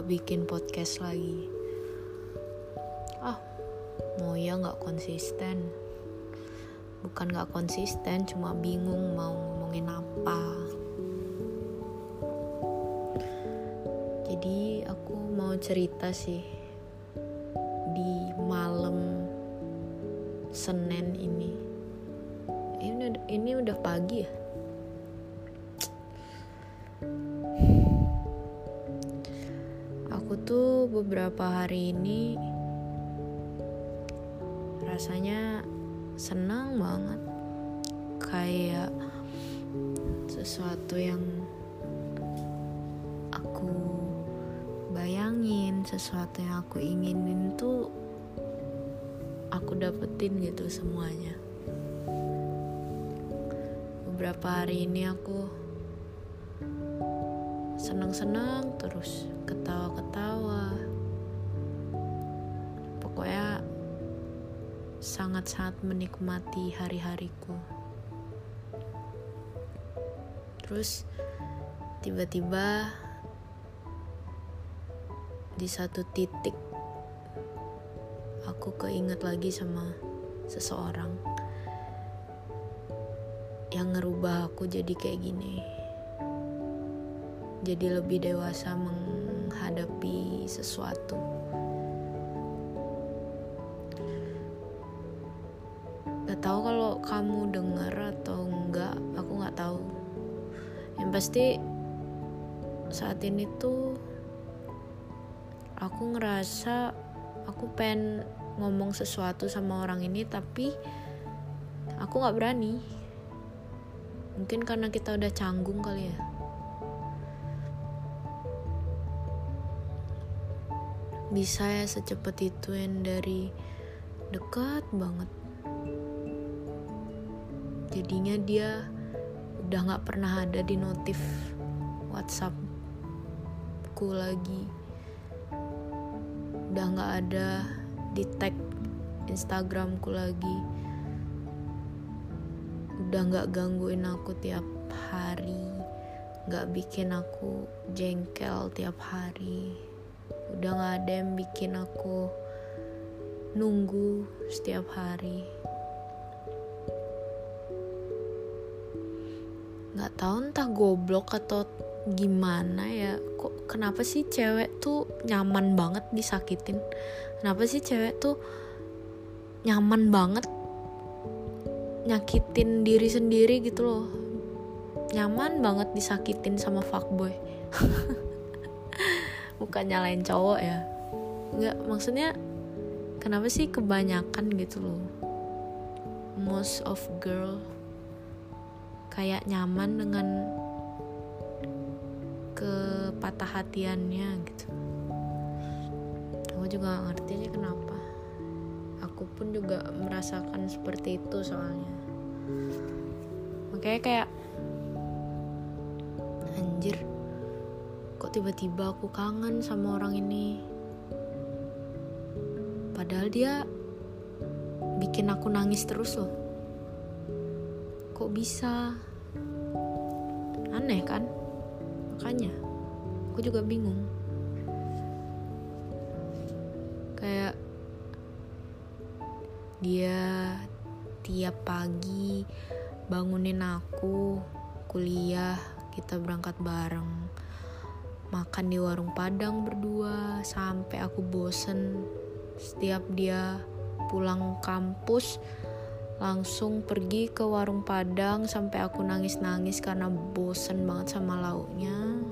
nggak bikin podcast lagi. Ah mau ya nggak konsisten. Bukan nggak konsisten cuma bingung mau ngomongin apa. Jadi aku mau cerita sih di malam Senin ini. Ini ini udah pagi ya tuh beberapa hari ini rasanya senang banget. Kayak sesuatu yang aku bayangin sesuatu yang aku inginin tuh aku dapetin gitu semuanya. Beberapa hari ini aku senang-senang terus ketawa-ketawa. Pokoknya sangat-sangat menikmati hari-hariku. Terus tiba-tiba di satu titik aku keinget lagi sama seseorang yang ngerubah aku jadi kayak gini jadi lebih dewasa menghadapi sesuatu. Gak tahu kalau kamu denger atau enggak aku gak tahu. Yang pasti saat ini tuh aku ngerasa aku pengen ngomong sesuatu sama orang ini tapi aku nggak berani. Mungkin karena kita udah canggung kali ya bisa ya secepat itu yang dari dekat banget. Jadinya dia udah nggak pernah ada di notif WhatsAppku lagi. Udah nggak ada di tag Instagramku lagi. Udah nggak gangguin aku tiap hari. Nggak bikin aku jengkel tiap hari udah nggak ada yang bikin aku nunggu setiap hari. Nggak tahu entah goblok atau gimana ya. Kok kenapa sih cewek tuh nyaman banget disakitin? Kenapa sih cewek tuh nyaman banget nyakitin diri sendiri gitu loh? Nyaman banget disakitin sama fuckboy bukan nyalain cowok ya. Nggak maksudnya kenapa sih kebanyakan gitu loh? Most of girl kayak nyaman dengan kepatah hatiannya gitu. Aku juga gak ngerti aja kenapa. Aku pun juga merasakan seperti itu soalnya. Makanya kayak anjir kok tiba-tiba aku kangen sama orang ini? Padahal dia bikin aku nangis terus loh. Kok bisa? Aneh kan? Makanya aku juga bingung. Kayak dia tiap pagi bangunin aku kuliah kita berangkat bareng makan di warung padang berdua sampai aku bosen. Setiap dia pulang kampus langsung pergi ke warung padang sampai aku nangis-nangis karena bosen banget sama lauknya.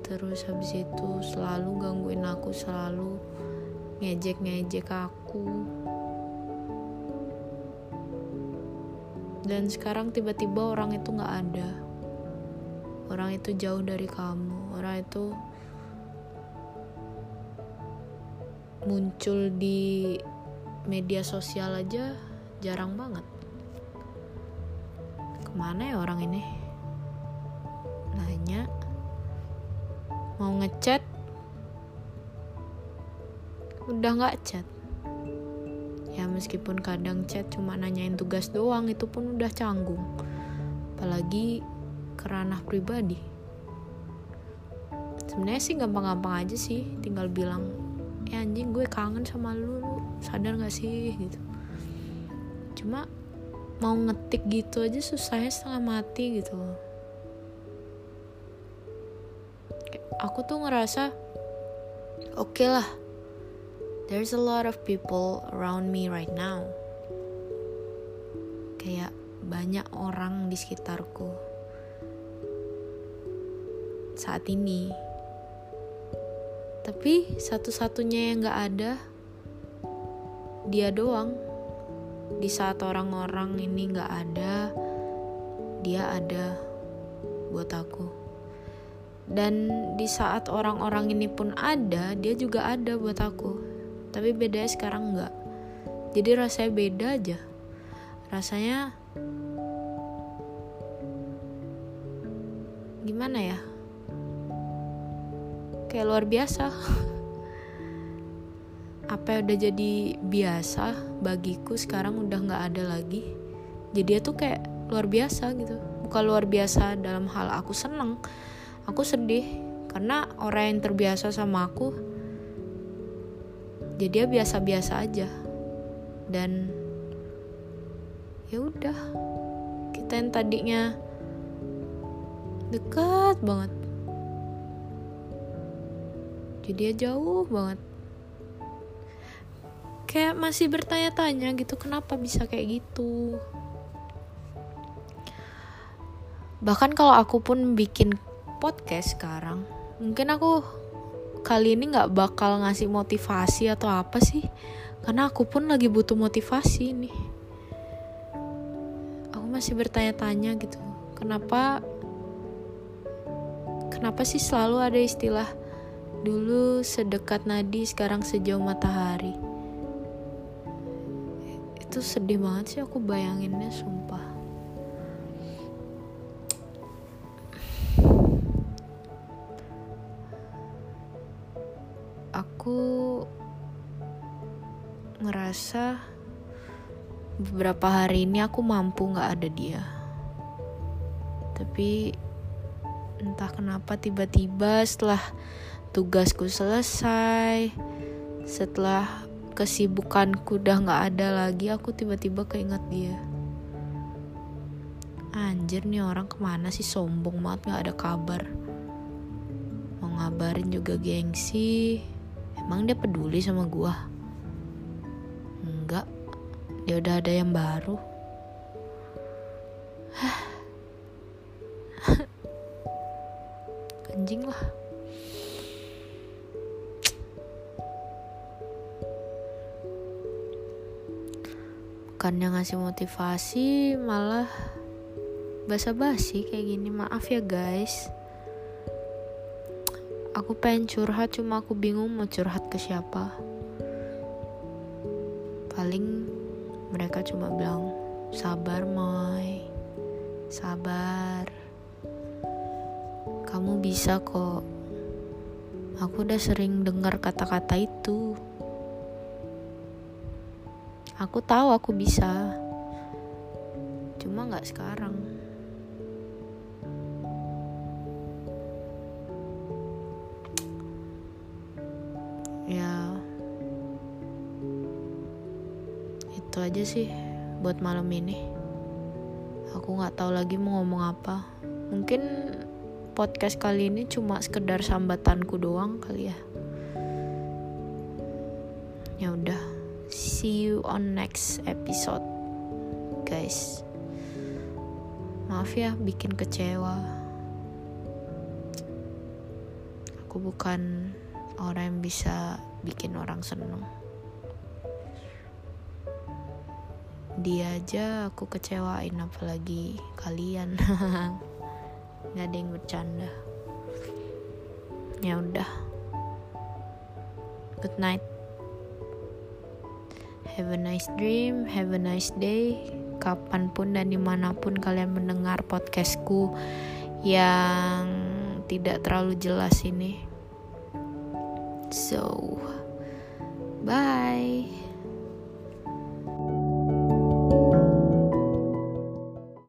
Terus habis itu selalu gangguin aku selalu ngejek-ngejek aku. Dan sekarang tiba-tiba orang itu nggak ada. Orang itu jauh dari kamu itu muncul di media sosial aja jarang banget. Ke mana ya orang ini? Nanya. Mau ngechat? Udah nggak chat. Ya meskipun kadang chat cuma nanyain tugas doang itu pun udah canggung. Apalagi kerana pribadi sebenarnya sih gampang-gampang aja sih tinggal bilang ya anjing gue kangen sama lu, lu sadar gak sih? Gitu. Cuma mau ngetik gitu aja susahnya setengah mati gitu aku tuh ngerasa oke okay lah there's a lot of people around me right now. Kayak banyak orang di sekitarku saat ini tapi satu-satunya yang gak ada dia doang. Di saat orang-orang ini gak ada dia ada buat aku. Dan di saat orang-orang ini pun ada dia juga ada buat aku. Tapi bedanya sekarang enggak jadi rasanya beda aja. Rasanya gimana ya kayak luar biasa. Apa yang udah jadi biasa bagiku sekarang udah nggak ada lagi. Jadi dia tuh kayak luar biasa gitu. Bukan luar biasa dalam hal aku seneng aku sedih. Karena orang yang terbiasa sama aku jadi dia biasa-biasa aja. Dan ya udah kita yang tadinya dekat banget jadi dia jauh banget. Kayak masih bertanya-tanya gitu kenapa bisa kayak gitu? Bahkan kalau aku pun bikin podcast sekarang mungkin aku kali ini nggak bakal ngasih motivasi atau apa sih? Karena aku pun lagi butuh motivasi nih. Aku masih bertanya-tanya gitu kenapa kenapa sih selalu ada istilah dulu sedekat nadi sekarang sejauh matahari. Itu sedih banget sih aku bayanginnya sumpah. Aku ngerasa beberapa hari ini aku mampu gak ada dia. Tapi entah kenapa tiba-tiba setelah tugasku selesai. Setelah kesibukanku udah nggak ada lagi aku tiba-tiba keinget dia. Anjir nih orang ke mana sih? Sombong banget nggak ada kabar. Mau ngabarin juga gengsi. Emang dia peduli sama gua? Enggak dia udah ada yang baru. Anjing lah bukannya ngasih motivasi malah basa-basi kayak gini. Maaf ya guys. Aku pengen curhat cuma aku bingung mau curhat ke siapa. Paling mereka cuma bilang sabar moy. Sabar. Kamu bisa kok. Aku udah sering dengar kata-kata itu aku tahu aku bisa. Cuma nggak sekarang. Ya. Itu aja sih buat malam ini. Aku nggak tahu lagi mau ngomong apa. Mungkin podcast kali ini cuma sekedar sambatanku doang kali ya. Ya udah see you on next episode guys. Maaf ya bikin kecewa. Aku bukan orang yang bisa bikin orang seneng. Dia aja aku kecewain apalagi kalian. Nggak ada yang bercanda. Ya udah. Good night have a nice dream, have a nice day, kapan pun dan di mana pun kalian mendengar podcastku yang tidak terlalu jelas ini. So, bye.